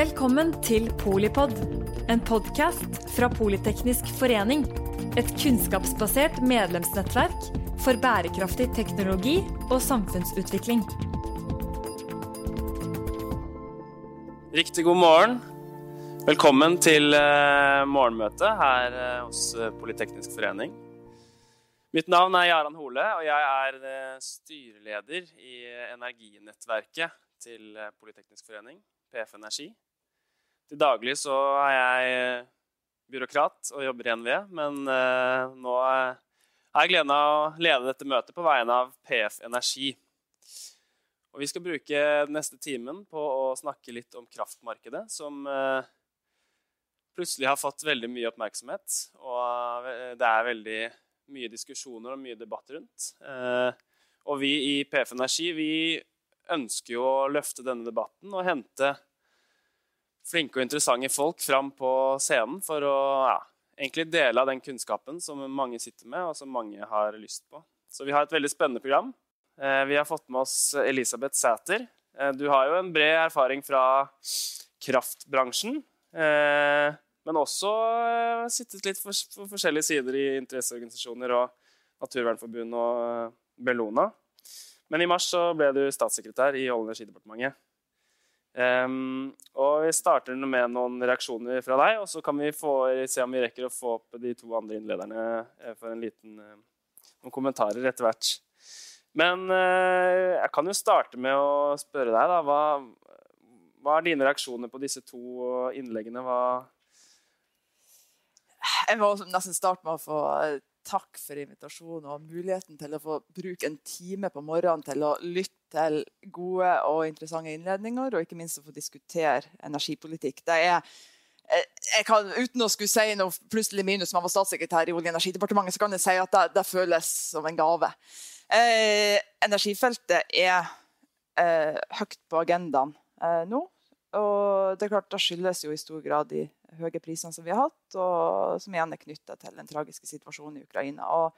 Velkommen til Polipod, en podkast fra Politeknisk forening. Et kunnskapsbasert medlemsnettverk for bærekraftig teknologi og samfunnsutvikling. Riktig god morgen. Velkommen til uh, morgenmøtet her uh, hos uh, Politeknisk forening. Mitt navn er Jaran Hole, og jeg er styreleder i energinettverket til Politeknisk forening, PF Energi. Til daglig så er jeg byråkrat og jobber i NVE, men nå har jeg gleden av å lede dette møtet på vegne av PF Energi. Og vi skal bruke den neste timen på å snakke litt om kraftmarkedet, som plutselig har fått veldig mye oppmerksomhet. Og det er veldig mye diskusjoner og mye debatt rundt. Og vi i PF Energi vi ønsker jo å løfte denne debatten og hente flinke og interessante folk fram på scenen for å ja, egentlig dele av den kunnskapen som mange sitter med, og som mange har lyst på. Så vi har et veldig spennende program. Vi har fått med oss Elisabeth Sæter. Du har jo en bred erfaring fra kraftbransjen. Men også sittet litt på forskjellige sider i interesseorganisasjoner og Naturvernforbund og Bellona. Men i mars ble du statssekretær i Olje- og energidepartementet. Um, og Vi starter med noen reaksjoner fra deg, og så kan vi få, se om vi rekker å få opp de to andre innlederne for en liten, noen kommentarer etter hvert. Men uh, jeg kan jo starte med å spørre deg. da, Hva, hva er dine reaksjoner på disse to innleggene? Hva jeg må nesten starte med å få takk for invitasjonen og muligheten til å få bruke en time på morgenen til å lytte til gode og interessante innledninger, og ikke minst å få diskutere energipolitikk. Det er jeg kan, uten å skulle si noe plutselig minus som jeg var statssekretær i Olje- og energidepartementet, så kan jeg si at det, det føles som en gave. Eh, energifeltet er eh, høyt på agendaen eh, nå. Og det er klart, det skyldes jo i stor grad de høye prisene som vi har hatt, og som igjen er knytta til den tragiske situasjonen i Ukraina. Og,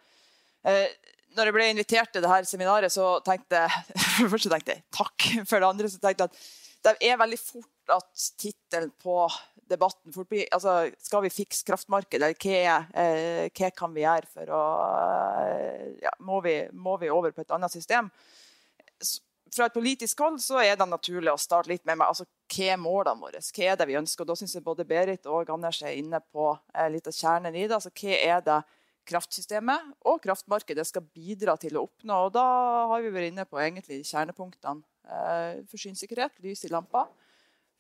eh, når jeg ble invitert til dette seminaret, så tenkte jeg for første tenkte jeg takk. For det andre så tenkte jeg at det er veldig fort at tittelen på debatten fort blir altså, Skal vi fikse kraftmarkedet, eller hva, eh, hva, kan vi gjøre for å ja, må, vi, må vi over på et annet system? fra et politisk hold så er det naturlig å starte litt med altså, hva er målene våre. Hva er det vi ønsker? Og da syns jeg både Berit og Anders er inne på eh, litt av kjernen i det. Altså, hva er det kraftsystemet og kraftmarkedet skal bidra til å oppnå? Og da har vi vært inne på egentlig kjernepunktene. Eh, forsyningssikkerhet, lys i lampa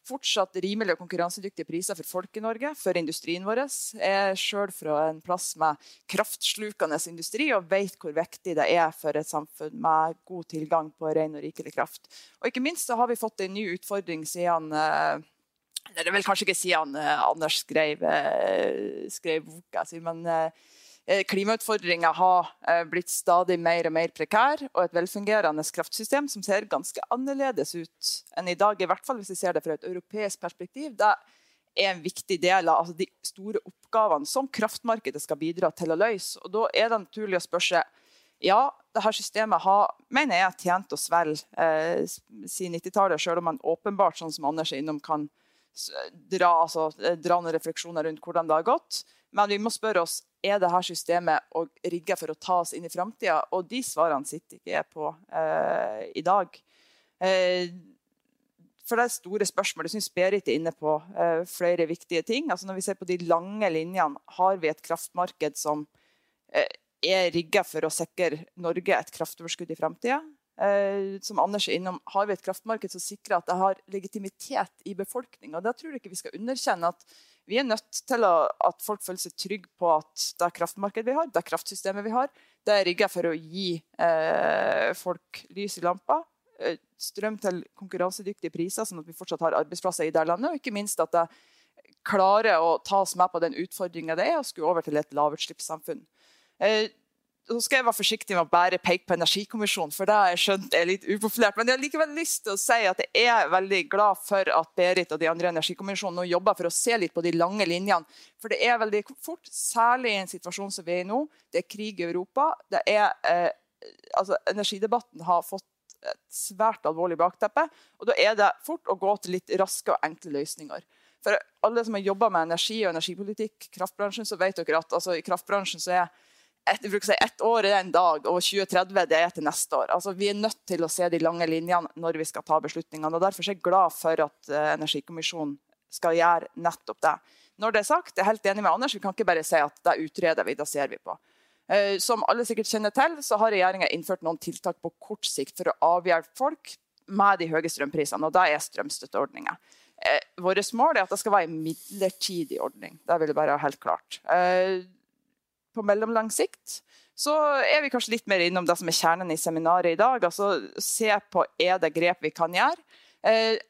fortsatt rimelige og konkurransedyktige priser for folk i Norge, for industrien vår. Jeg er sjøl fra en plass med kraftslukende industri og vet hvor viktig det er for et samfunn med god tilgang på ren og rikelig kraft. Og ikke minst så har vi fått en ny utfordring siden det er vel kanskje ikke siden eh, Anders skrev, eh, skrev boka si, men Klimautfordringa har eh, blitt stadig mer og mer prekær, og et velfungerende kraftsystem som ser ganske annerledes ut enn i dag, i hvert fall hvis vi ser det fra et europeisk perspektiv, det er en viktig del av altså de store oppgavene som kraftmarkedet skal bidra til å løse. Og Da er det naturlig å spørre seg ja, dette systemet har mener jeg, tjent oss vel eh, siden 90-tallet, selv om man åpenbart, sånn som Anders er innom, kan dra, altså, dra noen refleksjoner rundt hvordan det har gått. Men vi må spørre oss er det her systemet rigga for å ta oss inn i framtida. Og de svarene sitter ikke jeg på eh, i dag. Eh, for det er store spørsmål. Jeg syns Berit er inne på eh, flere viktige ting. Altså når vi ser på de lange linjene, har vi et kraftmarked som eh, er rigga for å sikre Norge et kraftoverskudd i framtida? Eh, som Anders er innom, har vi et kraftmarked som sikrer at det har legitimitet i befolkninga. Da tror jeg ikke vi skal underkjenne at vi er nødt til å, at folk føler seg trygge på at det kraftmarkedet vi har, det kraftsystemet vi har, det er rigga for å gi eh, folk lys i lampa, eh, strøm til konkurransedyktige priser, sånn at vi fortsatt har arbeidsplasser i det landet, og ikke minst at det klarer å ta oss med på den utfordringa det er å skulle over til et lavutslippssamfunn. Eh, så skal jeg være forsiktig med å bare peke på Energikommisjonen, for det har jeg skjønt er litt upopulært. Men jeg har likevel lyst til å si at jeg er veldig glad for at Berit og de andre energikommisjonene nå jobber for å se litt på de lange linjene. For det er veldig fort, særlig i en situasjon som vi er i nå. Det er krig i Europa. Det er, eh, altså, energidebatten har fått et svært alvorlig bakteppe. Og da er det fort å gå til litt raske og enkle løsninger. For alle som har jobba med energi og energipolitikk, kraftbransjen, så vet dere at altså, i kraftbransjen så er et, si, ett år er en dag, og 2030 det er til neste år. Altså, vi er nødt til å se de lange linjene når vi skal ta beslutningene. og Derfor er jeg glad for at uh, Energikommisjonen skal gjøre nettopp det. Når det er sagt, jeg er helt enig med Anders, vi kan ikke bare si at det utreder vi, det ser vi på. Uh, som alle sikkert kjenner til, så har regjeringa innført noen tiltak på kort sikt for å avhjelpe folk med de høye strømprisene, og det er strømstøtteordninger. Uh, Vårt mål er at det skal være en midlertidig ordning. Det vil være helt klart. Uh, på mellomlang sikt, så er vi kanskje litt mer innom det som er kjernen i seminaret i dag. altså Se på er det grep vi kan gjøre. Eh,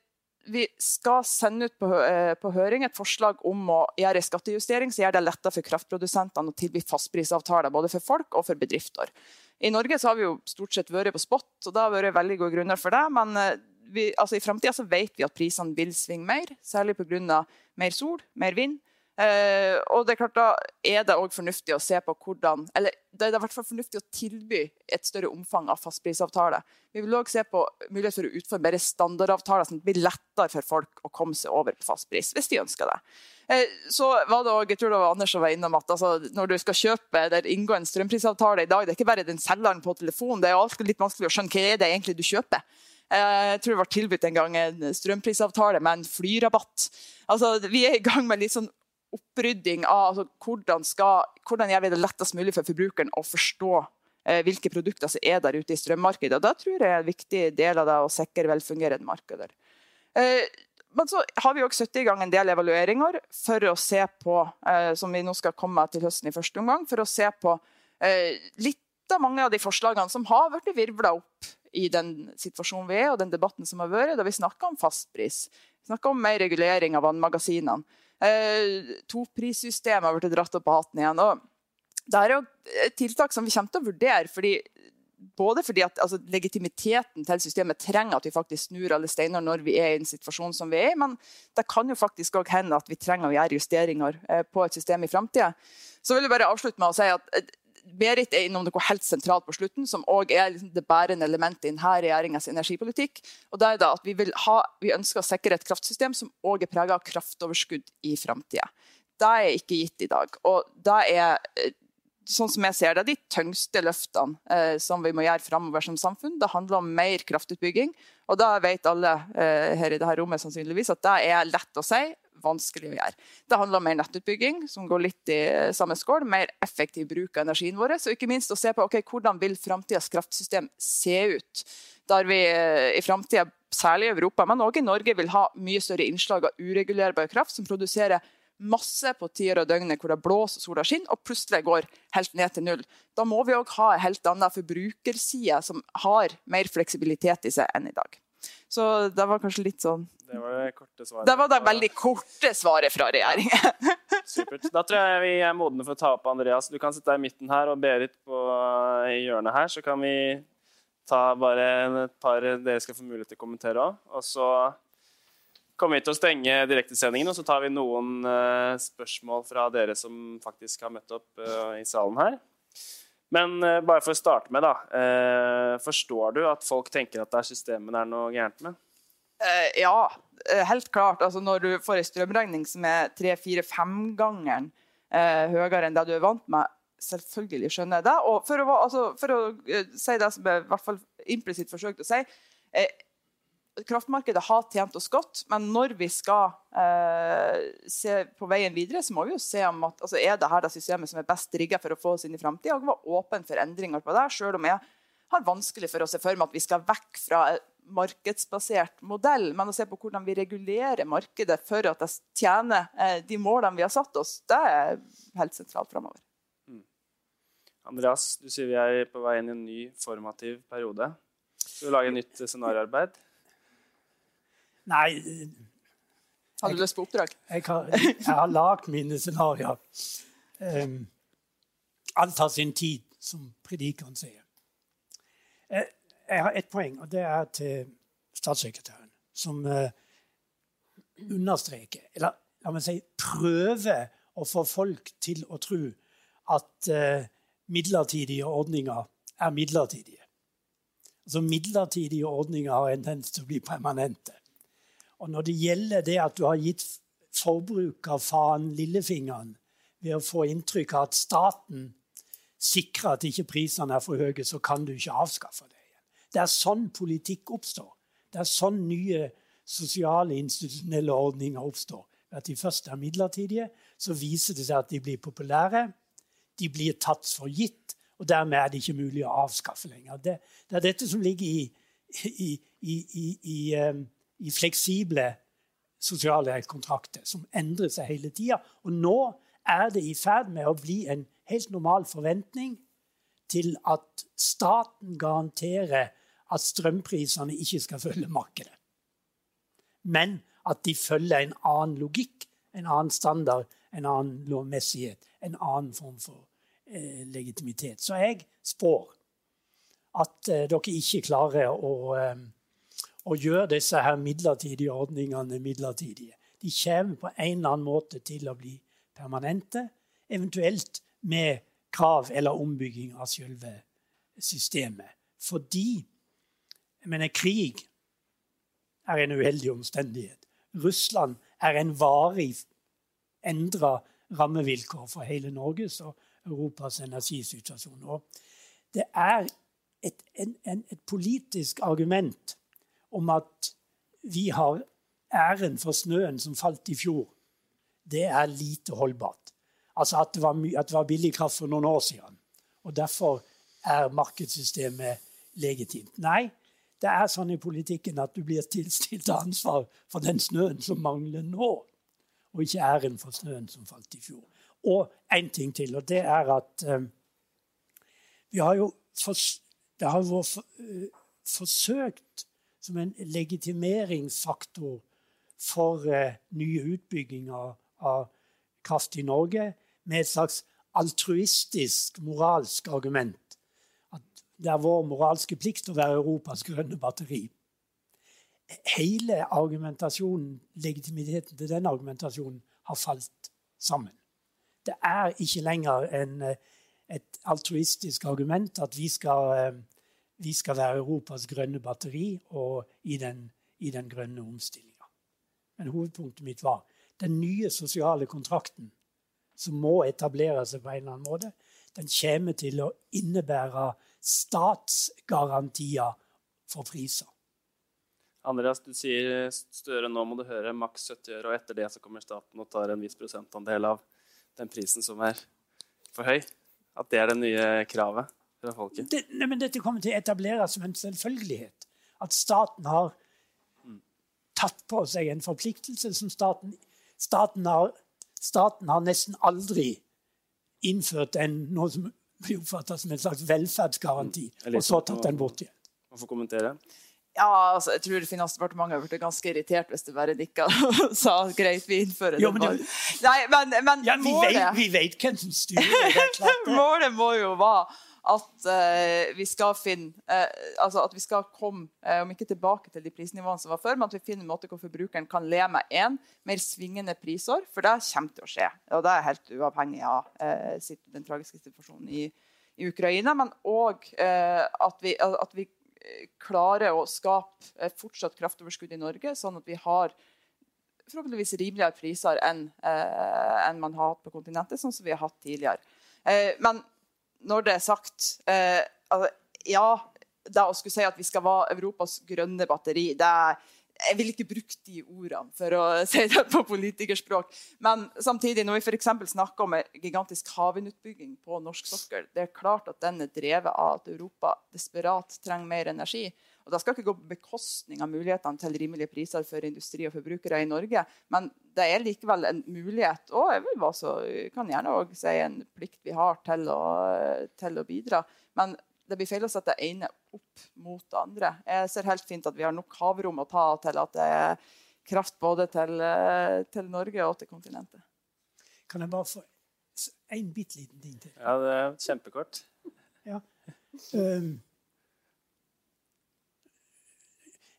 vi skal sende ut på, eh, på, høring et forslag om å gjøre skattejustering som gjør det lettere for kraftprodusentene å tilby fastprisavtaler både for folk og for bedrifter. I Norge har vi jo stort sett vært på spot, og det har vært veldig gode grunner for det. Men eh, vi, altså i framtida vet vi at prisene vil svinge mer, særlig pga. mer sol, mer vind. Uh, og det er klart Da er det også fornuftig å se på hvordan eller det er i hvert fall fornuftig å tilby et større omfang av fastprisavtale. Vi vil også se på mulighet for å utforme mer standardavtaler, sånn at det blir lettere for folk å komme seg over på fastpris, hvis de ønsker det. Eh, så var det også, jeg tror det var Anders som var innom at altså, når du skal kjøpe eller inngå en strømprisavtale i dag, det er ikke bare den selgeren på telefonen, det er alltid litt vanskelig å skjønne hva er det egentlig du kjøper. Eh, jeg tror det var tilbudt en gang en strømprisavtale med en flyrabatt. Altså, vi er i gang med litt sånn opprydding av altså, hvordan, skal, hvordan gjør vi det lettest mulig for forbrukeren å forstå eh, hvilke produkter som er der ute i strømmarkedet. Og da tror jeg er en viktig del av det å sikre velfungerende markeder. Eh, men så har vi også satt i gang en del evalueringer for å se på, eh, som vi nå skal komme til høsten i første omgang, for å se på eh, litt av mange av de forslagene som har blitt virvla opp i den situasjonen vi er, og den debatten som har vært, da vi snakker om fastpris. Vi snakker om mer regulering av vannmagasinene. Eh, Toprissystemet har blitt dratt opp på hatten igjen. og det er jo tiltak som vi kommer til å vurdere. fordi både fordi at altså, legitimiteten til systemet trenger at vi faktisk snur alle steiner når vi er i en situasjon som vi er i, men det kan jo faktisk også hende at vi trenger å gjøre justeringer eh, på et system i framtida. Så vil jeg bare avslutte med å si at eh, Berit er innom noe helt sentralt på slutten, som også er liksom det bærende elementet i denne regjeringas energipolitikk. og det er da at vi, ha, vi, ønsker å sikre et kraftsystem som også er preget av kraftoverskudd i framtida. Det er ikke gitt i dag. Og det er eh, sånn som jeg ser det, de tyngste løftene eh, som vi må gjøre framover som samfunn. Det handler om mer kraftutbygging. Og da vet alle eh, her i dette rommet sannsynligvis at det er lett å si, vanskelig å gjøre. Det handler om mer nettutbygging, som går litt i samme skål, mer effektiv bruk av energien vår, og ikke minst å se på okay, hvordan vil framtidas kraftsystem se ut. Der vi eh, i framtida, særlig i Europa, men også i Norge, vil ha mye større innslag av uregulerbar kraft som produserer masse på tider av døgnet hvor det blåser og sola skinner, og plutselig går helt ned til null. Da må vi òg ha en helt annen forbrukerside som har mer fleksibilitet i seg enn i dag. Så det var kanskje litt sånn Det var det korte svaret. Det var det veldig korte svaret fra regjeringen. Supert. Da tror jeg vi er modne for å ta opp Andreas. Du kan sitte deg i midten her, og Berit på, i hjørnet her. Så kan vi ta bare et par dere skal få mulighet til å kommentere òg. Og så kommer vi til å stenge direktesendingen, og så tar vi noen uh, spørsmål fra dere som faktisk har møtt opp uh, i salen her. Men uh, bare for å starte med, da. Uh, forstår du at folk tenker at det er systemet det er noe gærent med? Uh, ja, helt klart. Altså, når du får en strømregning som er tre-fire-femgangeren høyere enn det du er vant med, selvfølgelig skjønner jeg det. Og for å, altså, for å si det som jeg i hvert fall implisitt forsøkte å si kraftmarkedet har tjent oss godt, men når vi skal eh, se på veien videre, så må vi jo se om at altså, er det her det systemet som er best rigga for å få oss inn i framtida. Og være åpen for endringer på det, selv om jeg har vanskelig for å se for meg at vi skal vekk fra en markedsbasert modell, men å se på hvordan vi regulerer markedet for at det tjener eh, de målene vi har satt oss, det er helt sentralt framover. Mm. Andreas, du sier vi er på vei inn i en ny formativ periode. Skal du lage nytt scenarioarbeid? Nei Har du lyst på oppdrag? Jeg har, jeg lagd mine scenarioer. Um, alt har sin tid, som predikeren sier. Jeg, jeg har ett poeng, og det er til statssekretæren, som uh, understreker, eller la meg si prøver å få folk til å tro at uh, midlertidige ordninger er midlertidige. Altså Midlertidige ordninger har en tendens til å bli permanente. Og når det gjelder det at du har gitt forbrukerfaen lillefingeren ved å få inntrykk av at staten sikrer at ikke prisene er for høye, så kan du ikke avskaffe det igjen. Det er sånn politikk oppstår. Det er sånn nye sosiale, institusjonelle ordninger oppstår. At de først er midlertidige, så viser det seg at de blir populære. De blir tatt for gitt, og dermed er det ikke mulig å avskaffe lenger. Det, det er dette som ligger i, i, i, i um, fleksible sosiale kontrakter, som endrer seg hele tida. Og nå er det i ferd med å bli en helt normal forventning til at staten garanterer at strømprisene ikke skal følge markedet. Men at de følger en annen logikk, en annen standard, en annen lovmessighet, en annen form for eh, legitimitet. Så jeg spår at eh, dere ikke klarer å, eh, å, gjøre disse her midlertidige ordningene midlertidige. De kommer på en eller annen måte til å bli permanente, eventuelt med krav eller ombygging av selve systemet. Fordi jeg mener, krig er en uheldig omstendighet. Russland er en varig endra rammevilkår for hele Norges og Europas energisituasjon. Og det er et, en, en, et politisk argument om at vi har æren for snøen som falt i fjor. Det er lite holdbart. Altså at det, var, at det var billig kraft for noen år siden. Og derfor er markedssystemet legitimt. Nei, det er sånn i politikken at du blir tilstilt ansvar for den snøen som mangler nå, og ikke æren for snøen som falt i fjor. Og én ting til, og det er at um, vi har jo for, Det har vært for, uh, forsøkt som en legitimeringsfaktor for eh, nye utbygginger av kraft i Norge med et slags altruistisk, moralsk argument det er vår moralske plikt å være Europas grønne batteri. Hele argumentasjonen, legitimiteten til den argumentasjonen har falt sammen. Det er ikke lenger en, et altruistisk argument at vi skal, vi skal, være Europas grønne batteri og i den, i den grønne omstillinga. Men hovedpunktet mitt var den nye sosiale kontrakten som må etablere seg på en eller annen måte. Den kommer til å innebære statsgarantier for priser. Andreas, du sier Støre nå må du høre maks 70 øre, og etter det så kommer staten og tar en viss prosentandel av den prisen som er for høy. At det er det nye kravet fra folket? Det, nei, men dette kommer til å etableres som en selvfølgelighet. At staten har tatt på seg en forpliktelse som staten, staten, har, staten har nesten aldri innført en, noe som blir oppfatta som en slags velferdsgaranti, mm. og så tatt den bort igjen. Man får kommentere? Ja, altså, jeg tror Finansdepartementet blitt ganske irritert hvis det bare nikka og sa greit, vi innfører det. Jo, men, det... Nei, men, men ja, vi, målet... vet, vi vet hvem som styrer det. målet må jo være at uh, vi skal finne uh, altså at vi skal komme, uh, om ikke tilbake til de prisnivåene som var før, men at vi finner en måte hvor forbrukeren kan le med én mer svingende prisår. For det kommer til å skje. Og det er helt uavhengig av den tragiske situasjonen i, i Ukraina. Men òg at, vi, at vi klarer å skape fortsatt kraftoverskudd i Norge, sånn at vi har forhåpentligvis rimeligere priser enn en man har hatt på kontinentet, sånn som vi har hatt tidligere. men når det er sagt eh, altså, Ja, det å skulle si at vi skal være Europas grønne batteri det er, Jeg vil ikke bruke de ordene for å si det på politikerspråk. Men samtidig, når vi f.eks. snakker om en gigantisk havvindutbygging på norsk sokkel, det er klart at den er drevet av at Europa desperat trenger mer energi. Og Det skal ikke gå på bekostning av mulighetene til rimelige priser for industri og forbrukere i Norge, men det er likevel en mulighet, og jeg vil også, kan gjerne også si en plikt vi har til å, til å bidra. Men det blir feil å sette det ene opp mot det andre. Jeg ser helt fint at vi har nok havrom å ta til at det er kraft både til, til Norge og til kontinentet. Kan jeg bare få en bitte liten ting til? Ja, det er kjempekort. Ja. Um,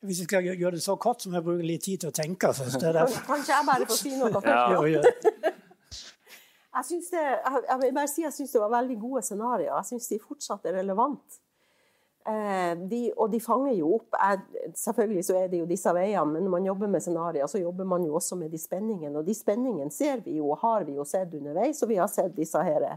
Hvis jeg skal gjøre det så kort, så må jeg bruke litt tid til å tenke først. Kanskje jeg bare får si noe først? Ja. Jeg synes det, jeg, jeg, si jeg syns det var veldig gode scenarioer. Jeg syns de fortsatt er relevante. Eh, de, og de fanger jo opp jeg, Selvfølgelig så er det jo disse veiene, men når man jobber med scenarioer, så jobber man jo også med de spenningene. Og de spenningene ser vi jo, har vi jo sett underveis, og vi har sett disse her,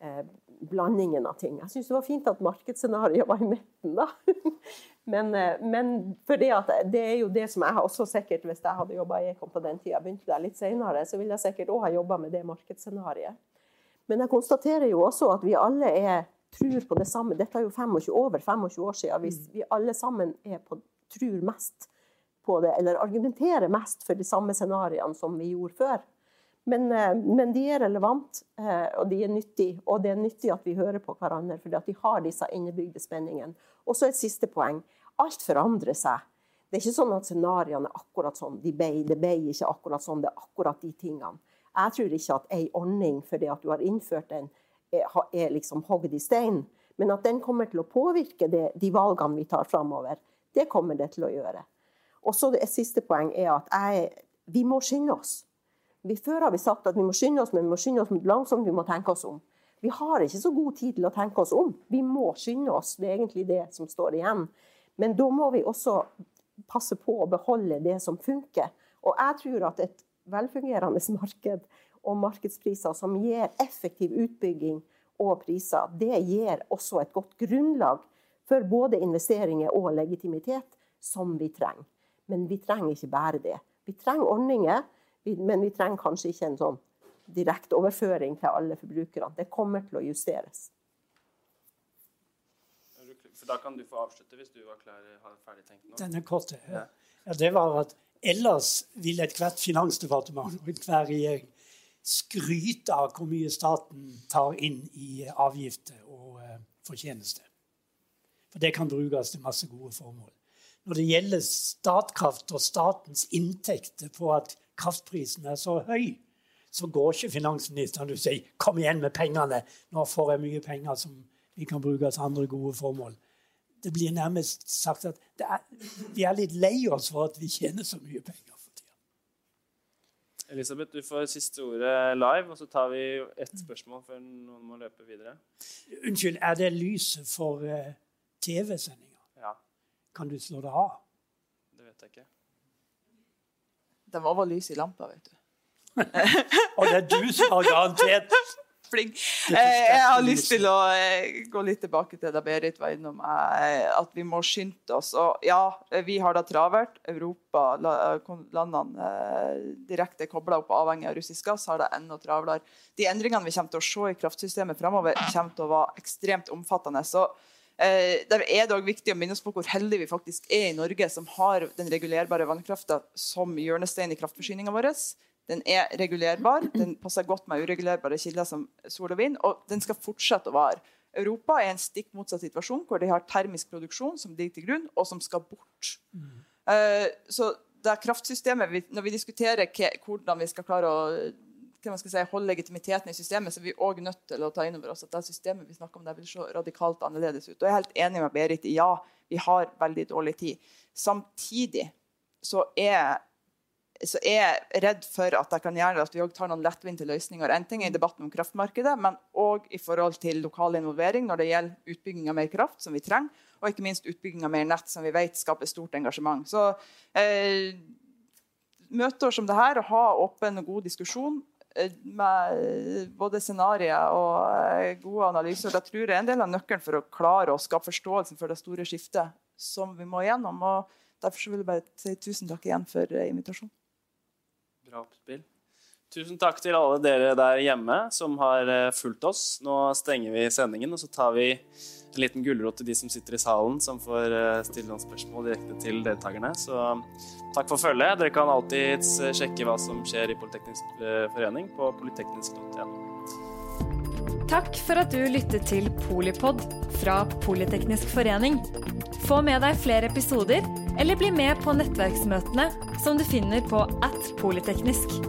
eh, blandingen av ting. Jeg syns det var fint at markedsscenarioet var i midten, da. men, eh, men for det, det, er jo det som jeg har også sikkert, hvis jeg hadde jobba i Ekom på den tida, begynte der litt senere, så ville jeg sikkert òg ha jobba med det markedsscenarioet. Men jeg konstaterer jo også at vi alle er tror på det samme. Dette er jo 25, over 25 år siden. Hvis mm. vi alle sammen på, tror mest på det, eller argumenterer mest for de samme scenarioene som vi gjorde før. Men, eh, men, de er relevante, eh, og de er nyttige. Og det er nyttig at vi hører på hverandre, fordi de har disse innebygde spenningene. Og så et siste poeng. Alt forandrer seg. Det er ikke sånn at scenarioene er akkurat sånn. De ble, det ble ikke akkurat sånn. Det er akkurat de tingene. Jeg tror ikke at ei ordning fordi at du har innført den, er liksom hogd i stein. Men at den kommer til å påvirke det, de valgene vi tar framover, det kommer det til å gjøre. Og så Et siste poeng er at jeg, vi må skynde oss. Vi, før har vi sagt at vi må skynde oss, men vi må skynde oss langsomt. Vi må tenke oss om. Vi har ikke så god tid til å tenke oss om. Vi må skynde oss. Det er egentlig det som står igjen. Men da må vi også passe på å beholde det som funker. Og jeg tror at et velfungerende marked og markedspriser som gir effektiv utbygging og priser, det gir også et godt grunnlag for både investeringer og legitimitet, som vi trenger. Men vi trenger ikke bare det. Vi trenger ordninger, men vi trenger kanskje ikke en sånn direkte overføring til alle forbrukerne. Det kommer til å justeres. For Da kan du få avslutte hvis du var klar, har ferdig tenkt nå. Denne korte, ja. ja. Det var at ellers vil ethvert finansdepartement og enhver regjering skryte av hvor mye staten tar inn i avgifter og uh, fortjeneste. For det kan brukes til masse gode formål. Når det gjelder Statkraft og statens inntekter på at kraftprisen er så høy, så går ikke finansministeren og sier 'kom igjen med pengene', nå får jeg mye penger som vi kan bruke til andre gode formål. Det blir nærmest sagt at er, vi er litt lei oss for at vi tjener så mye penger. Elisabeth, du får siste ordet live, og så tar vi ett spørsmål før noen må løpe videre. Unnskyld, er det lyset for eh, TV-sendinger? Ja. Kan du slå det av? Det vet jeg ikke. Det var vel lys i lampa, vet du. og det er du som har garantert flink. Eh, jeg har lyst til å eh, gå litt tilbake til det Berit var innom, eh, at vi må skynde oss. Og ja, vi har det travelt. Europa, landene direkte kobla opp avhengig av russisk gass, har det enda travlere. De endringene vi kommer til å se i kraftsystemet fremover, kommer til å være ekstremt omfattende. Så det er dog viktig å minne oss på hvor heldige vi faktisk er i Norge, som har den regulerbare vannkrafta som hjørnestein i kraftforsyninga vår. Den er regulerbar, den passer godt med uregulerbare kilder som sol og vind, og den skal fortsette å vare. Europa er en stikk motsatt situasjon, hvor de har termisk produksjon som ligger til grunn, og som skal bort. Mm. Eh, så det kraftsystemet, vi, Når vi diskuterer hvordan vi skal klare å si, holde legitimiteten i systemet, så vi er også òg nødt til å ta inn over oss at det systemet vi snakker om, det vil se radikalt annerledes ut. Og jeg er helt enig med Berit i ja, vi har veldig dårlig tid. Samtidig så er så er jeg redd for at det kan gjøre at vi tar noen lettvinte løsninger. En ting er i debatten om kraftmarkedet, men òg i forhold til lokal involvering når det gjelder utbygging av mer kraft, som vi trenger, og ikke minst utbygging av mer nett, som vi vet skaper stort engasjement. Så eh, møter som dette, og ha åpen og god diskusjon med både scenarioer og eh, gode analyser. Det tror jeg er en del av nøkkelen for å klare å skape forståelsen for det store skiftet som vi må gjennom. og Derfor vil jeg bare si tusen takk igjen for eh, invitasjonen. Bra oppspill. Tusen takk til alle dere der hjemme som har eh, fulgt oss. Nå stenger vi sendingen, og så tar vi en liten gulrot til de som sitter i salen, som får eh, stille noen spørsmål direkte til deltakerne. Så takk for følget. Dere kan alltids eh, sjekke hva som skjer i Politeknisk forening på polyteknisk.no. Takk for at du lyttet til Polipod fra Politeknisk forening. Få med deg flere episoder, eller bli med på nettverksmøtene som du finner på at polyteknisk.